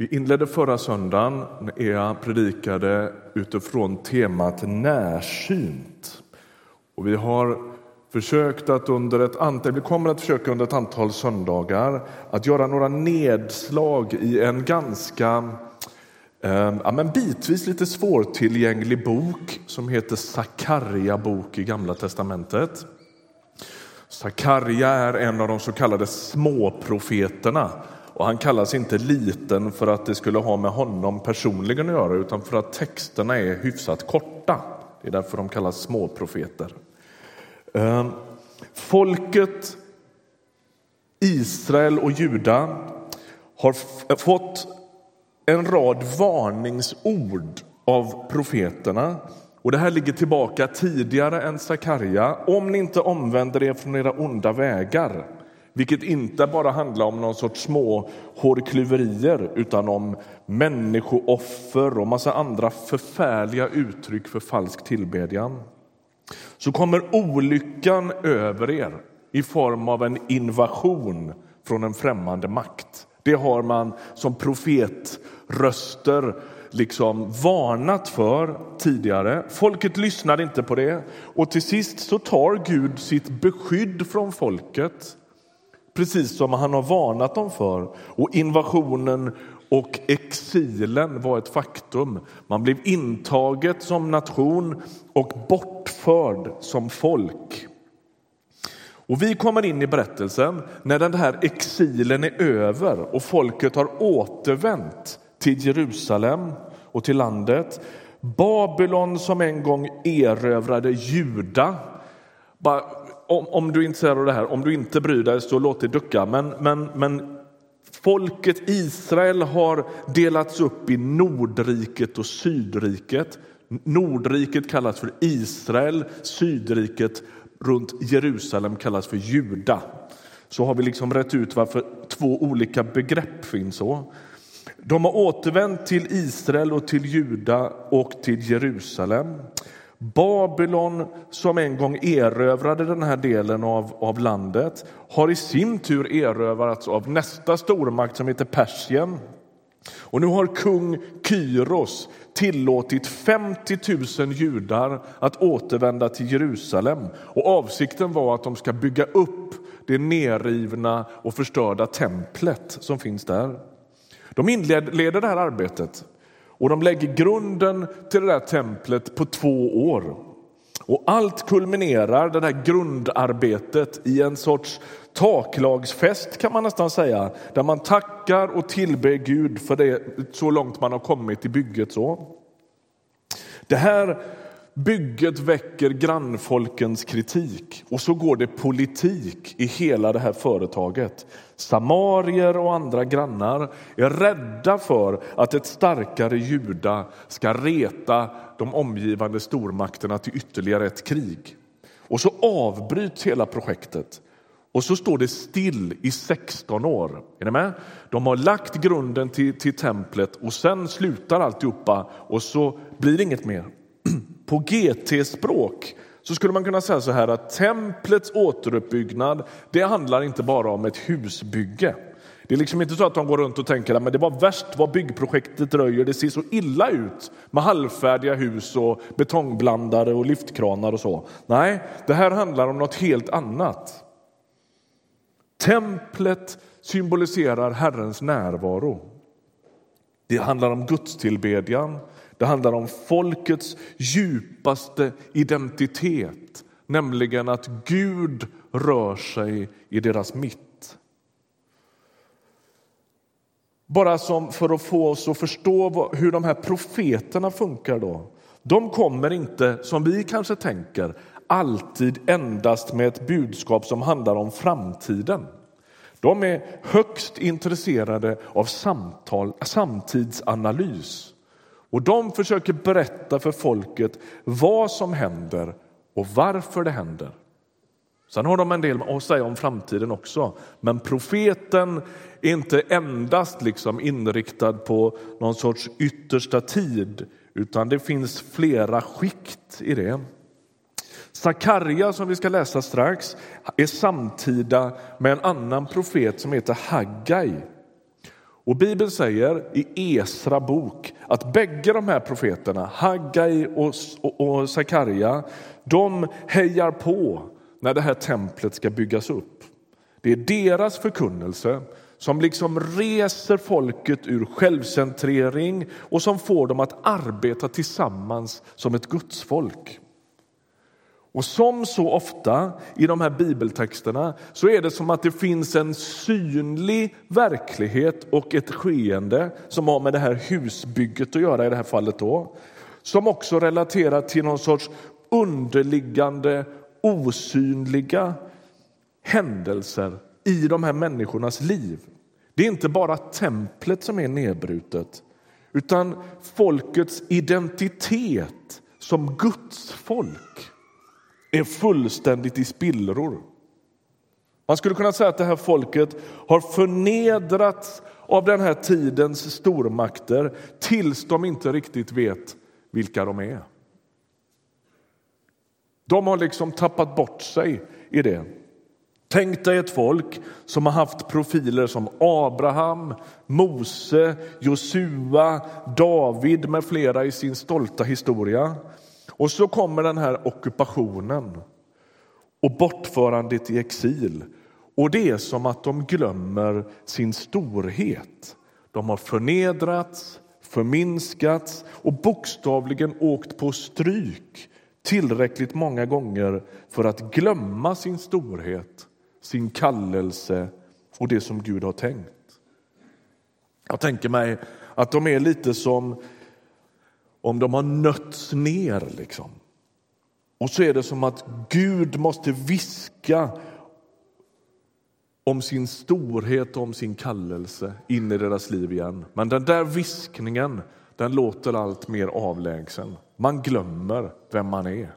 Vi inledde förra söndagen när jag predikade utifrån temat närsynt. Och vi har försökt att under ett antal, vi kommer att försöka under ett antal söndagar att göra några nedslag i en ganska eh, ja, men bitvis lite svårtillgänglig bok som heter Sakarja bok i Gamla testamentet. Sakarja är en av de så kallade småprofeterna och han kallas inte liten för att det skulle ha med honom personligen att göra utan för att texterna är hyfsat korta. Det är därför de kallas småprofeter. Ehm, folket Israel och Juda har fått en rad varningsord av profeterna. Och Det här ligger tillbaka tidigare än Sakarja. Om ni inte omvänder er från era onda vägar vilket inte bara handlar om någon sorts små hårklyverier utan om människooffer och massa andra förfärliga uttryck för falsk tillbedjan. Så kommer olyckan över er i form av en invasion från en främmande makt. Det har man som profetröster liksom varnat för tidigare. Folket lyssnade inte på det och till sist så tar Gud sitt beskydd från folket precis som han har varnat dem för. Och invasionen och exilen var ett faktum. Man blev intaget som nation och bortförd som folk. Och Vi kommer in i berättelsen när den här exilen är över och folket har återvänt till Jerusalem och till landet. Babylon som en gång erövrade Juda bara om, om, du är intresserad av det här, om du inte bryr dig så låt det ducka. Men, men, men folket Israel har delats upp i Nordriket och Sydriket. Nordriket kallas för Israel, Sydriket runt Jerusalem kallas för Juda. Så har vi liksom rätt ut varför två olika begrepp finns. så. De har återvänt till Israel och till Juda och till Jerusalem. Babylon, som en gång erövrade den här delen av, av landet har i sin tur erövrats av nästa stormakt som heter Persien. Och nu har kung Kyros tillåtit 50 000 judar att återvända till Jerusalem. Och Avsikten var att de ska bygga upp det nerrivna och förstörda templet som finns där. De inleder det här arbetet och de lägger grunden till det där templet på två år. Och allt kulminerar, det där grundarbetet, i en sorts taklagsfest kan man nästan säga, där man tackar och tillber Gud för det så långt man har kommit i bygget. så. Det här Bygget väcker grannfolkens kritik och så går det politik i hela det här företaget. Samarier och andra grannar är rädda för att ett starkare Juda ska reta de omgivande stormakterna till ytterligare ett krig. Och så avbryts hela projektet och så står det still i 16 år. Är ni med? De har lagt grunden till, till templet och sen slutar alltihopa och så blir det inget mer. På GT-språk så skulle man kunna säga så här att templets återuppbyggnad det handlar inte bara om ett husbygge. Det är liksom inte så att de går runt och tänker att det var värst vad byggprojektet dröjer. Det ser så illa ut med halvfärdiga hus och betongblandare och lyftkranar och så. Nej, det här handlar om något helt annat. Templet symboliserar Herrens närvaro. Det handlar om gudstillbedjan, det handlar om folkets djupaste identitet, nämligen att Gud rör sig i deras mitt. Bara som för att få oss att förstå hur de här profeterna funkar då. De kommer inte, som vi kanske tänker, alltid endast med ett budskap som handlar om framtiden. De är högst intresserade av samtal, samtidsanalys. Och de försöker berätta för folket vad som händer och varför det händer. Sen har de en del att säga om framtiden också, men profeten är inte endast liksom inriktad på någon sorts yttersta tid, utan det finns flera skikt i det. Sakarja, som vi ska läsa strax, är samtida med en annan profet som heter Haggai. Och Bibeln säger i Esra bok att bägge de här profeterna, Haggai och, och, Sakarja, de hejar på när det här templet ska byggas upp. Det är deras förkunnelse som liksom reser folket ur självcentrering och som får dem att arbeta tillsammans som ett gudsfolk. Och som så ofta i de här bibeltexterna så är det som att det finns en synlig verklighet och ett skeende som har med det här husbygget att göra i det här fallet då. Som också relaterar till någon sorts underliggande osynliga händelser i de här människornas liv. Det är inte bara templet som är nedbrutet utan folkets identitet som Guds folk är fullständigt i spillror. Man skulle kunna säga att det här folket har förnedrats av den här tidens stormakter tills de inte riktigt vet vilka de är. De har liksom tappat bort sig i det. Tänk dig ett folk som har haft profiler som Abraham, Mose, Josua, David med flera i sin stolta historia. Och så kommer den här ockupationen och bortförandet i exil. Och det är som att de glömmer sin storhet. De har förnedrats, förminskats och bokstavligen åkt på stryk tillräckligt många gånger för att glömma sin storhet, sin kallelse och det som Gud har tänkt. Jag tänker mig att de är lite som om de har nötts ner. Liksom. Och så är det som att Gud måste viska om sin storhet och om sin kallelse in i deras liv igen. Men den där viskningen den låter allt mer avlägsen. Man glömmer vem man är.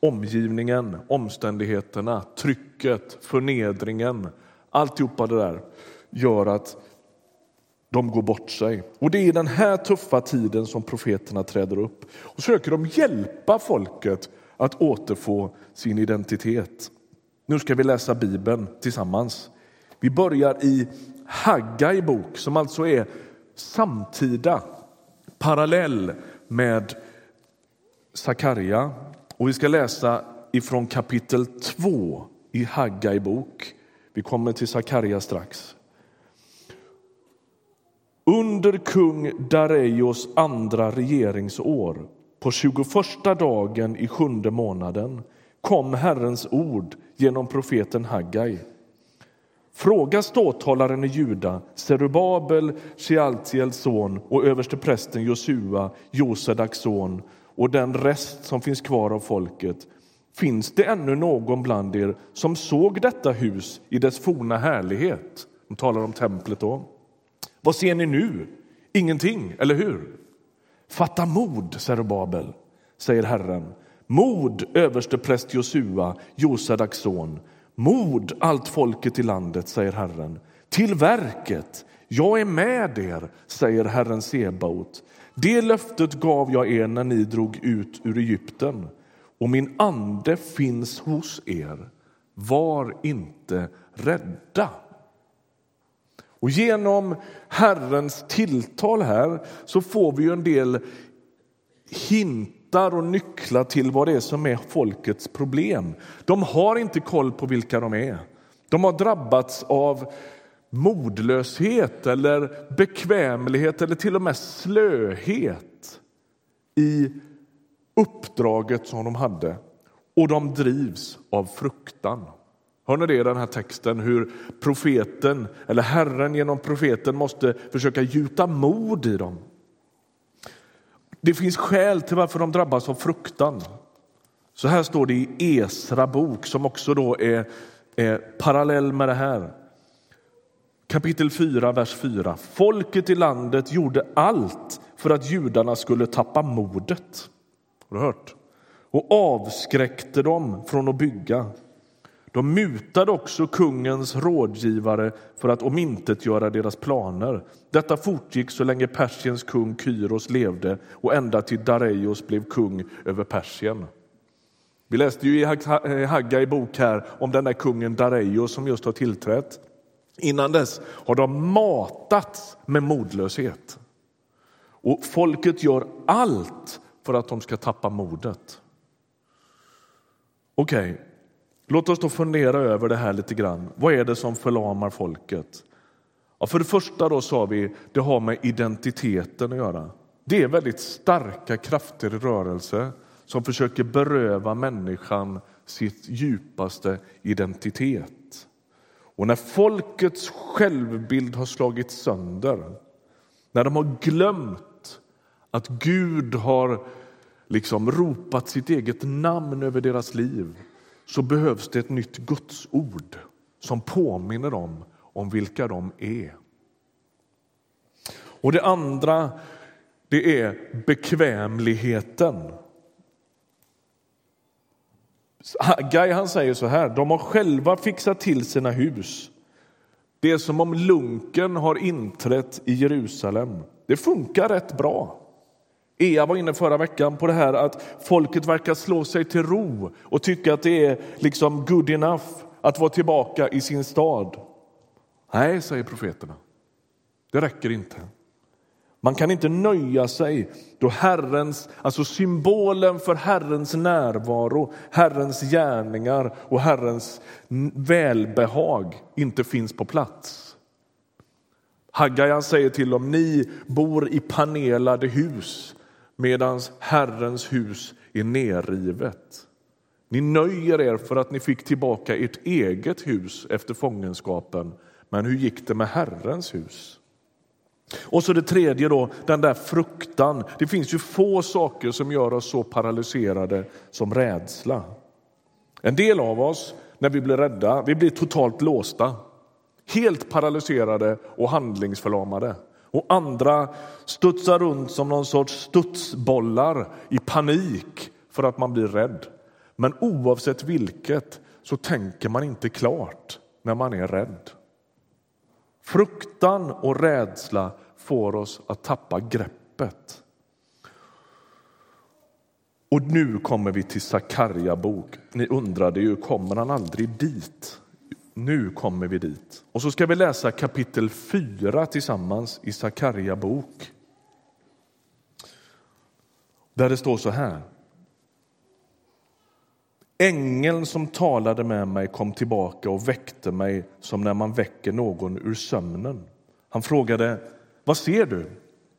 Omgivningen, omständigheterna, trycket, förnedringen, alltihopa det där gör att de går bort sig. Och det är i den här tuffa tiden som profeterna träder upp och försöker de hjälpa folket att återfå sin identitet. Nu ska vi läsa Bibeln tillsammans. Vi börjar i Haggai bok som alltså är samtida, parallell med Sakarja. Och vi ska läsa ifrån kapitel 2 i Haggai bok. Vi kommer till Sakarja strax. Under kung Dareios andra regeringsår, på 21 dagen i sjunde månaden, kom Herrens ord genom profeten Haggai. Fråga ståthållaren i Juda, Serubabel, Shealtiels son och översteprästen Josua, Josedaks son och den rest som finns kvar av folket. Finns det ännu någon bland er som såg detta hus i dess forna härlighet? De talar om templet då. Vad ser ni nu? Ingenting, eller hur? Fatta mod, Serubabel, säger Herren. Mod, överstepräst Josua, Josadaks son. Mod, allt folket i landet, säger Herren. Till verket, jag är med er, säger Herren Sebaot. Det löftet gav jag er när ni drog ut ur Egypten och min ande finns hos er. Var inte rädda. Och genom Herrens tilltal här så får vi en del hintar och nycklar till vad det är som är folkets problem. De har inte koll på vilka de är. De har drabbats av modlöshet eller bekvämlighet eller till och med slöhet i uppdraget som de hade. Och de drivs av fruktan. Hör ni det i den här texten hur profeten, eller Herren genom profeten måste försöka gjuta mod i dem. Det finns skäl till varför de drabbas av fruktan. Så här står det i Esra bok som också då är, är parallell med det här. Kapitel 4, vers 4. Folket i landet gjorde allt för att judarna skulle tappa modet. Har du hört? Och avskräckte dem från att bygga. De mutade också kungens rådgivare för att omintetgöra deras planer. Detta fortgick så länge Persiens kung Kyros levde och ända till Dareios blev kung över Persien. Vi läste ju i eh, Haggai bok här om den där kungen Dareios som just har tillträtt. Innan dess har de matats med modlöshet. Och folket gör allt för att de ska tappa modet. Okej, okay låt oss då fundera över det här lite grann. Vad är det som förlamar folket? Ja, för det första då sa vi, det har med identiteten att göra. Det är väldigt starka krafter i rörelse som försöker beröva människan sitt djupaste identitet. Och när folkets självbild har slagits sönder, när de har glömt att Gud har liksom ropat sitt eget namn över deras liv så behövs det ett nytt gudsord som påminner dem om vilka de är. Och det andra det är bekvämligheten. Guy han säger så här, de har själva fixat till sina hus. Det är som om lunken har inträtt i Jerusalem. Det funkar rätt bra. Ea var inne förra veckan på det här att folket verkar slå sig till ro och tycka att det är liksom good enough att vara tillbaka i sin stad. Nej, säger profeterna. Det räcker inte. Man kan inte nöja sig då Herrens, alltså symbolen för Herrens närvaro, Herrens gärningar och Herrens välbehag inte finns på plats. Haggai säger till dem, ni bor i panelade hus medan Herrens hus är nerrivet. Ni nöjer er för att ni fick tillbaka ert eget hus efter fångenskapen. Men hur gick det med Herrens hus? Och så det tredje, då, den där fruktan. Det finns ju få saker som gör oss så paralyserade som rädsla. En del av oss, när vi blir rädda, vi blir totalt låsta. Helt paralyserade och handlingsförlamade. Och andra studsar runt som någon sorts studsbollar i panik för att man blir rädd. Men oavsett vilket så tänker man inte klart när man är rädd. Fruktan och rädsla får oss att tappa greppet. Och nu kommer vi till Sakarja bok. Ni undrade ju, kommer han aldrig dit? Nu kommer vi dit. Och så ska vi läsa kapitel 4 tillsammans i Sakarja bok. Där det står så här. Ängeln som talade med mig kom tillbaka och väckte mig som när man väcker någon ur sömnen. Han frågade, vad ser du?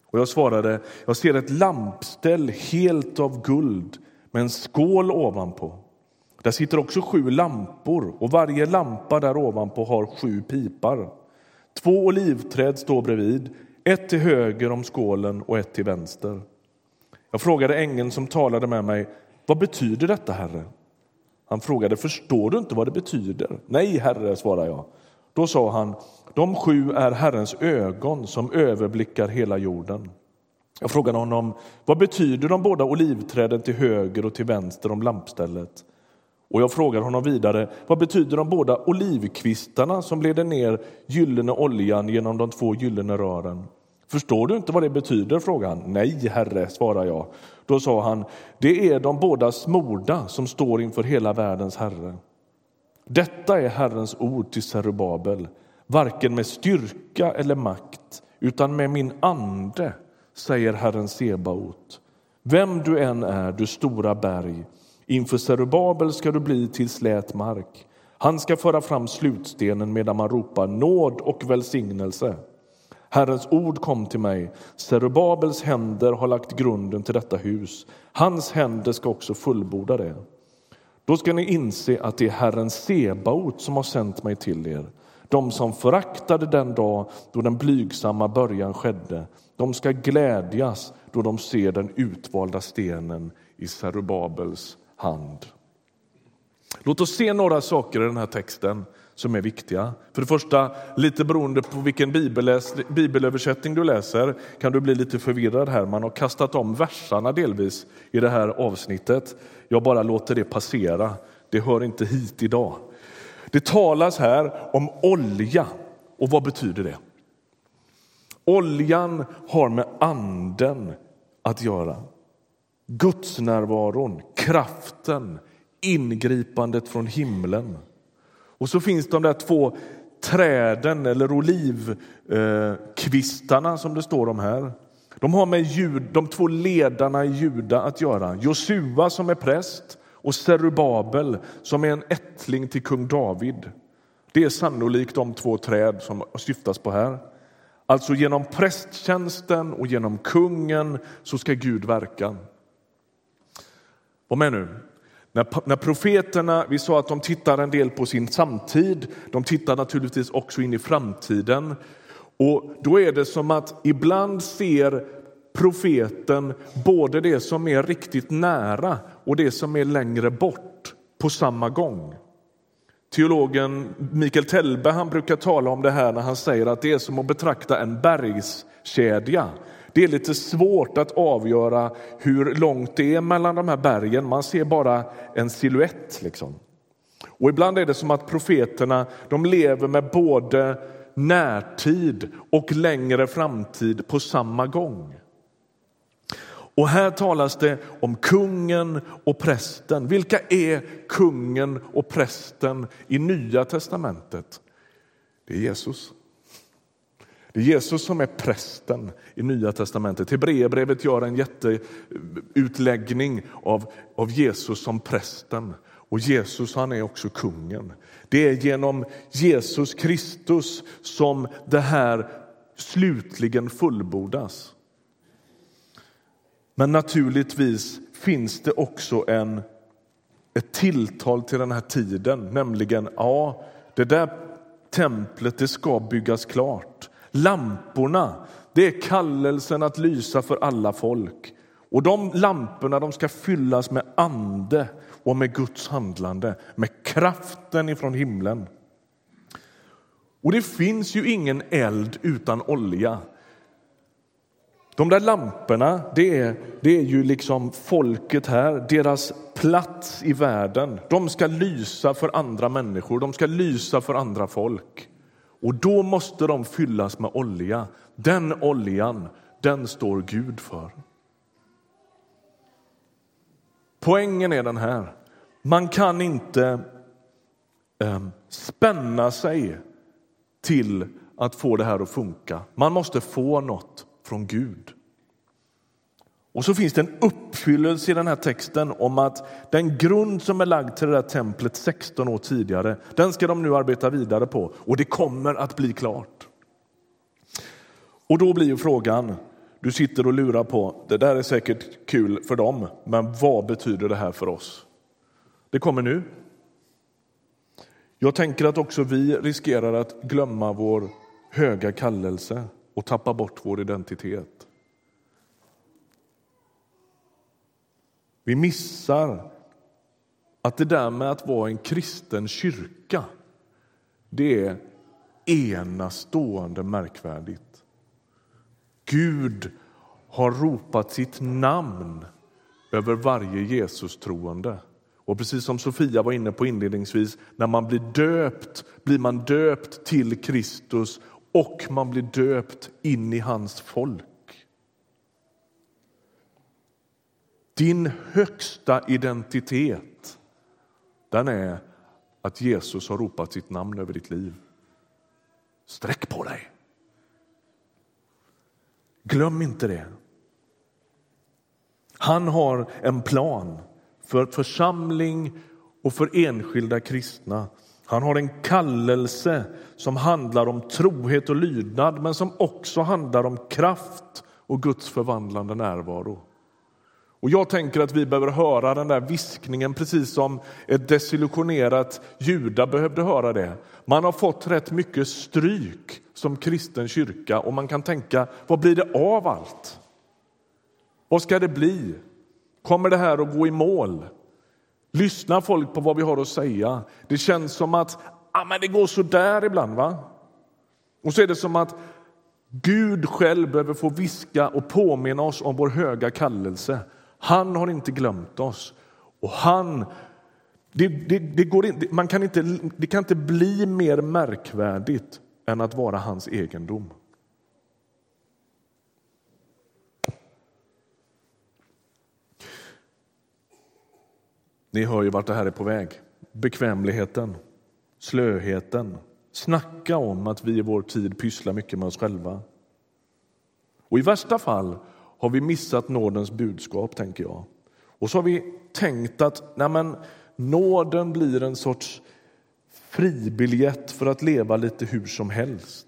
Och jag svarade, jag ser ett lampställ helt av guld med en skål ovanpå. Där sitter också sju lampor och varje lampa där ovanpå har sju pipar. Två olivträd står bredvid, ett till höger om skålen och ett till vänster. Jag frågade ängeln som talade med mig, vad betyder detta, Herre? Han frågade, förstår du inte vad det betyder? Nej, Herre, svarade jag. Då sa han, de sju är Herrens ögon som överblickar hela jorden. Jag frågade honom, vad betyder de båda olivträden till höger och till vänster om lampstället? Och jag frågar honom vidare, vad betyder de båda olivkvistarna som leder ner gyllene oljan genom de två gyllene rören? Förstår du inte vad det betyder? frågade han. Nej, herre, svarar jag. Då sa han, det är de båda smorda som står inför hela världens herre. Detta är Herrens ord till Serubabel, varken med styrka eller makt, utan med min ande, säger Herren Sebaot. Vem du än är, du stora berg, inför Serubabel ska du bli till slät mark. Han ska föra fram slutstenen medan man ropar nåd och välsignelse. Herrens ord kom till mig. Serubabels händer har lagt grunden till detta hus. Hans händer ska också fullborda det. Då ska ni inse att det är Herren Sebaot som har sänt mig till er. De som föraktade den dag då den blygsamma början skedde, de ska glädjas då de ser den utvalda stenen i Serubabels hand. Låt oss se några saker i den här texten som är viktiga. För det första, lite beroende på vilken bibelläs, bibelöversättning du läser kan du bli lite förvirrad här. Man har kastat om verserna delvis i det här avsnittet. Jag bara låter det passera. Det hör inte hit idag. Det talas här om olja. Och vad betyder det? Oljan har med anden att göra. Gudsnärvaron, kraften, ingripandet från himlen. Och så finns de där två träden eller olivkvistarna eh, som det står om här. De har med jud, de två ledarna i Juda att göra. Josua som är präst och Serubabel som är en ättling till kung David. Det är sannolikt de två träd som syftas på här. Alltså genom prästtjänsten och genom kungen så ska Gud verka. Var med nu. När, när profeterna, vi sa att de tittar en del på sin samtid, de tittar naturligtvis också in i framtiden. Och då är det som att ibland ser profeten både det som är riktigt nära och det som är längre bort på samma gång. Teologen Mikael Telbe han brukar tala om det här när han säger att det är som att betrakta en bergskedja. Det är lite svårt att avgöra hur långt det är mellan de här bergen. Man ser bara en siluett. Liksom. Och ibland är det som att profeterna de lever med både närtid och längre framtid på samma gång. Och här talas det om kungen och prästen. Vilka är kungen och prästen i Nya testamentet? Det är Jesus. Det är Jesus som är prästen i Nya testamentet. Hebreerbrevet gör en jätteutläggning av, av Jesus som prästen. Och Jesus han är också kungen. Det är genom Jesus Kristus som det här slutligen fullbordas. Men naturligtvis finns det också en, ett tilltal till den här tiden, nämligen ja, det där templet det ska byggas klart. Lamporna, det är kallelsen att lysa för alla folk. Och de lamporna de ska fyllas med ande och med Guds handlande, med kraften ifrån himlen. Och det finns ju ingen eld utan olja. De där lamporna, det är, det är ju liksom folket här, deras plats i världen. De ska lysa för andra människor, de ska lysa för andra folk. Och då måste de fyllas med olja. Den oljan, den står Gud för. Poängen är den här. Man kan inte eh, spänna sig till att få det här att funka. Man måste få något från Gud. Och så finns det en uppfyllelse i den här texten om att den grund som är lagd till det där templet 16 år tidigare, den ska de nu arbeta vidare på och det kommer att bli klart. Och då blir ju frågan, du sitter och lurar på, det där är säkert kul för dem, men vad betyder det här för oss? Det kommer nu. Jag tänker att också vi riskerar att glömma vår höga kallelse och tappa bort vår identitet. Vi missar att det där med att vara en kristen kyrka, det är enastående märkvärdigt. Gud har ropat sitt namn över varje Jesus-troende. Och precis som Sofia var inne på inledningsvis, när man blir döpt blir man döpt till Kristus och man blir döpt in i hans folk. Din högsta identitet den är att Jesus har ropat sitt namn över ditt liv. Sträck på dig. Glöm inte det. Han har en plan för församling och för enskilda kristna han har en kallelse som handlar om trohet och lydnad men som också handlar om kraft och Guds förvandlande närvaro. Och Jag tänker att vi behöver höra den där viskningen precis som ett desillusionerat Juda behövde höra det. Man har fått rätt mycket stryk som kristen kyrka och man kan tänka, vad blir det av allt? Vad ska det bli? Kommer det här att gå i mål? Lyssnar folk på vad vi har att säga? Det känns som att ah, men det går så där ibland. va? Och så är det som att Gud själv behöver få viska och påminna oss om vår höga kallelse. Han har inte glömt oss. Och han... Det, det, det går in, man kan inte, det kan inte bli mer märkvärdigt än att vara hans egendom. Ni hör ju vart det här är på väg. Bekvämligheten, slöheten, Snacka om att vi i vår tid pysslar mycket med oss själva. Och I värsta fall har vi missat nådens budskap, tänker jag. Och så har vi tänkt att nej men, nåden blir en sorts fribiljett för att leva lite hur som helst.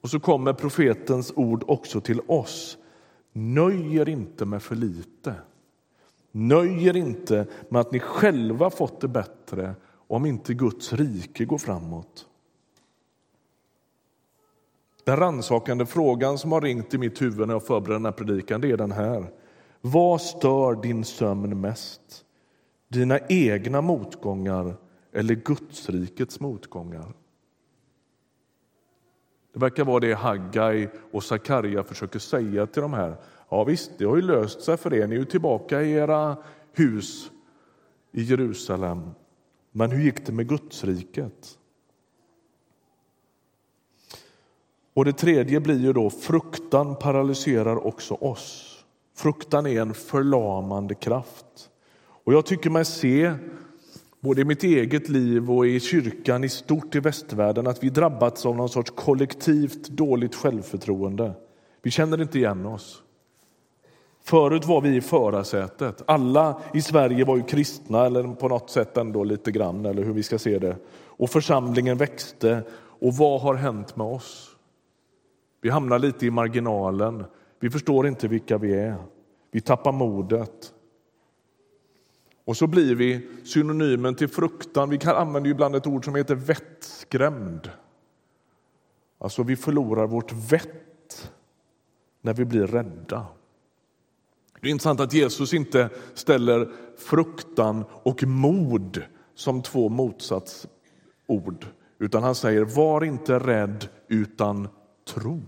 Och så kommer profetens ord också till oss. Nöj er inte med för lite. Nöj er inte med att ni själva fått det bättre om inte Guds rike går framåt. Den rannsakande frågan som har ringt i mitt huvud när jag förbereder den här predikan det är den här. Vad stör din sömn mest? Dina egna motgångar eller Gudsrikets motgångar? Det verkar vara det Haggai och Sakarja försöker säga till de här. Ja visst, det har ju löst sig för er. Ni är ju tillbaka i era hus i Jerusalem. Men hur gick det med Gudsriket? Och det tredje blir ju då fruktan paralyserar också oss. Fruktan är en förlamande kraft. Och jag tycker mig se, både i mitt eget liv och i kyrkan i stort i västvärlden, att vi drabbats av någon sorts kollektivt dåligt självförtroende. Vi känner inte igen oss. Förut var vi i förarsätet. Alla i Sverige var ju kristna, eller på något sätt ändå lite grann, eller hur vi ska se det. Och församlingen växte. Och vad har hänt med oss? Vi hamnar lite i marginalen. Vi förstår inte vilka vi är. Vi tappar modet. Och så blir vi synonymen till fruktan. Vi kan använda ibland ett ord som heter vettskrämd. Alltså, vi förlorar vårt vett när vi blir rädda. Det är intressant att Jesus inte ställer fruktan och mod som två motsatsord, utan han säger var inte rädd utan tro.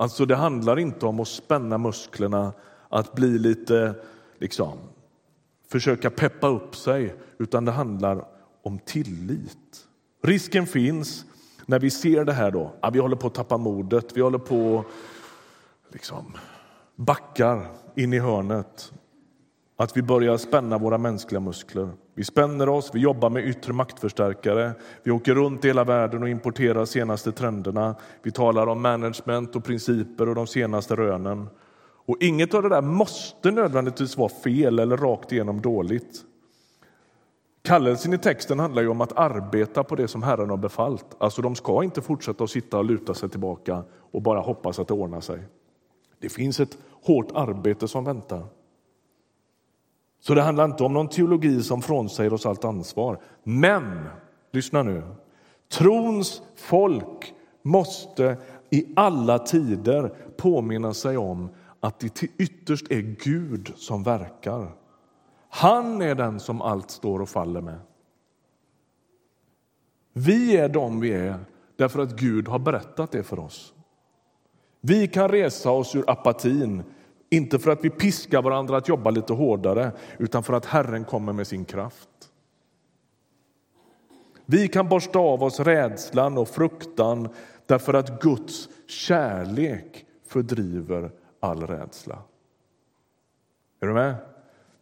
Alltså det handlar inte om att spänna musklerna, att bli lite, liksom, försöka peppa upp sig, utan det handlar om tillit. Risken finns när vi ser det här då, att vi håller på att tappa modet, vi håller på liksom backar in i hörnet, att vi börjar spänna våra mänskliga muskler. Vi spänner oss, vi jobbar med yttre maktförstärkare, vi åker runt i hela världen och importerar senaste trenderna. Vi talar om management och principer och de senaste rönen. Och inget av det där måste nödvändigtvis vara fel eller rakt igenom dåligt. Kallelsen i texten handlar ju om att arbeta på det som Herren har befallt. Alltså de ska inte fortsätta att sitta och luta sig tillbaka och bara hoppas att det ordnar sig. Det finns ett hårt arbete som väntar. Så det handlar inte om någon teologi som frånsäger oss allt ansvar. Men, lyssna nu, trons folk måste i alla tider påminna sig om att det till ytterst är Gud som verkar. Han är den som allt står och faller med. Vi är de vi är därför att Gud har berättat det för oss. Vi kan resa oss ur apatin inte för att vi piskar varandra att jobba lite hårdare, utan för att Herren kommer med sin kraft. Vi kan borsta av oss rädslan och fruktan därför att Guds kärlek fördriver all rädsla. Är du med?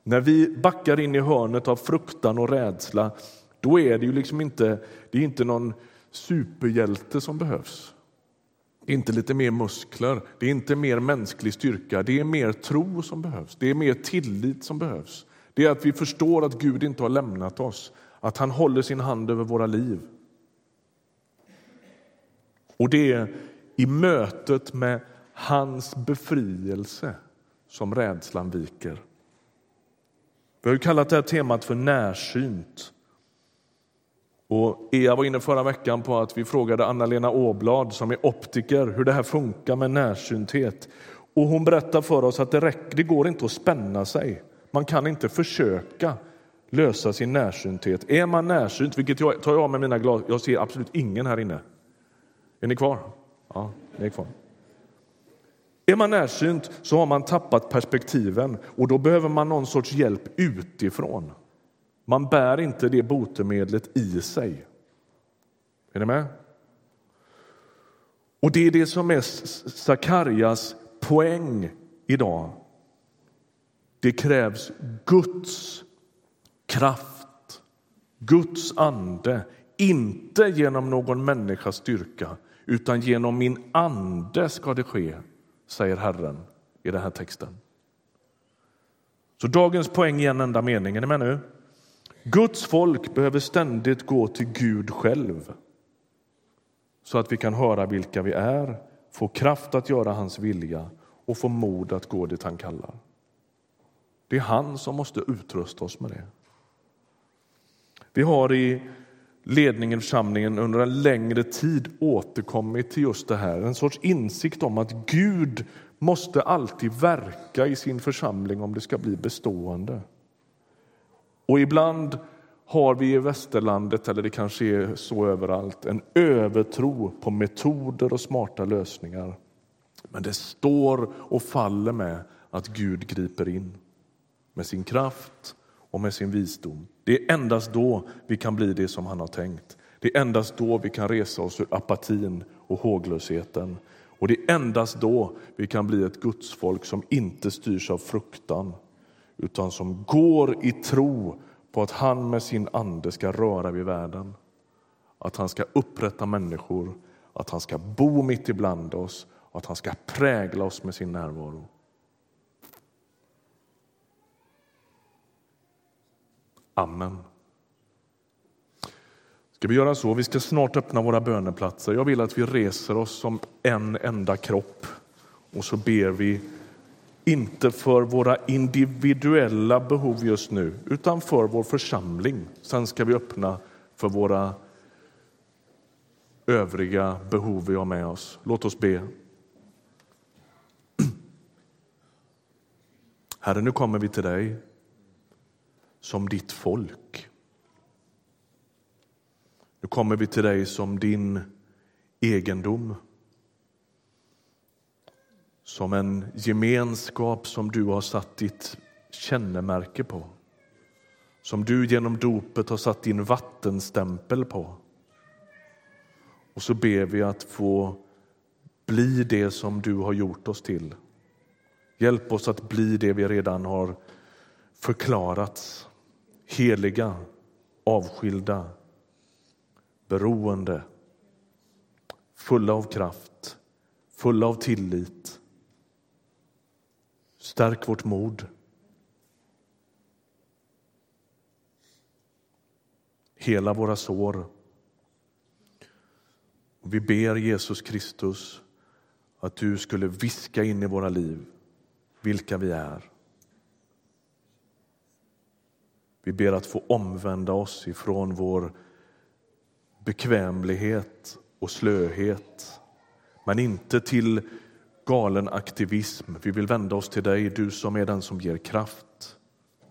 När vi backar in i hörnet av fruktan och rädsla, då är det ju liksom inte, det är inte någon superhjälte som behövs inte lite mer muskler, det är inte mer mänsklig styrka, det är mer tro som behövs, det är mer tillit som behövs. Det är att vi förstår att Gud inte har lämnat oss, att han håller sin hand över våra liv. Och det är i mötet med hans befrielse som rädslan viker. Vi har kallat det här temat för närsynt. Och Ea var inne förra veckan på att vi frågade Anna-Lena Åblad som är optiker hur det här funkar med närsynthet. Och hon berättar för oss att det, räcker, det går inte att spänna sig. Man kan inte försöka lösa sin närsynthet. Är man närsynt, vilket jag tar jag av med mina glas, jag ser absolut ingen här inne. Är ni kvar? Ja, ni är kvar. Är man närsynt så har man tappat perspektiven och då behöver man någon sorts hjälp utifrån. Man bär inte det botemedlet i sig. Är ni med? Och det är det som är Sakarjas poäng idag. Det krävs Guds kraft, Guds ande inte genom någon människas styrka, utan genom min ande ska det ske, säger Herren i den här texten. Så dagens poäng i en enda mening, är ni med nu? Guds folk behöver ständigt gå till Gud själv så att vi kan höra vilka vi är, få kraft att göra hans vilja och få mod att gå dit han kallar. Det är han som måste utrusta oss med det. Vi har i ledningen i församlingen under en längre tid återkommit till just det här. En sorts insikt om att Gud måste alltid verka i sin församling om det ska bli bestående. Och ibland har vi i västerlandet, eller det kanske är så överallt, en övertro på metoder och smarta lösningar. Men det står och faller med att Gud griper in med sin kraft och med sin visdom. Det är endast då vi kan bli det som han har tänkt. Det är endast då vi kan resa oss ur apatin och håglösheten. Och det är endast då vi kan bli ett gudsfolk som inte styrs av fruktan utan som går i tro på att han med sin ande ska röra vid världen. Att han ska upprätta människor, att han ska bo mitt ibland oss och att han ska prägla oss med sin närvaro. Amen. Ska vi göra så? Vi ska snart öppna våra böneplatser. Jag vill att vi reser oss som en enda kropp och så ber vi inte för våra individuella behov just nu, utan för vår församling. Sen ska vi öppna för våra övriga behov vi har med oss. Låt oss be. Herre, nu kommer vi till dig som ditt folk. Nu kommer vi till dig som din egendom som en gemenskap som du har satt ditt kännemärke på som du genom dopet har satt din vattenstämpel på. Och så ber vi att få bli det som du har gjort oss till. Hjälp oss att bli det vi redan har förklarats. Heliga, avskilda, beroende, fulla av kraft, fulla av tillit. Stärk vårt mod. Hela våra sår. Och vi ber Jesus Kristus att du skulle viska in i våra liv vilka vi är. Vi ber att få omvända oss ifrån vår bekvämlighet och slöhet men inte till galen aktivism. Vi vill vända oss till dig, du som är den som ger kraft,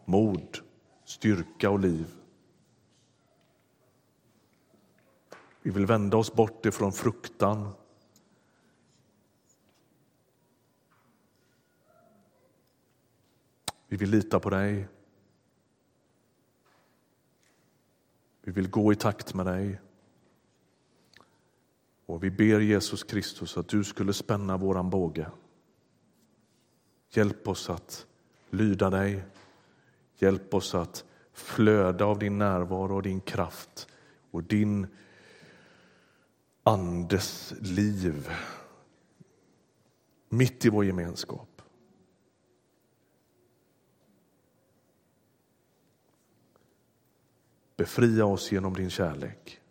mod, styrka och liv. Vi vill vända oss bort ifrån fruktan. Vi vill lita på dig. Vi vill gå i takt med dig. Och vi ber Jesus Kristus att du skulle spänna våran båge. Hjälp oss att lyda dig. Hjälp oss att flöda av din närvaro och din kraft och din andes liv mitt i vår gemenskap. Befria oss genom din kärlek.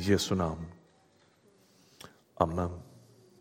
Jesu namn. Amen.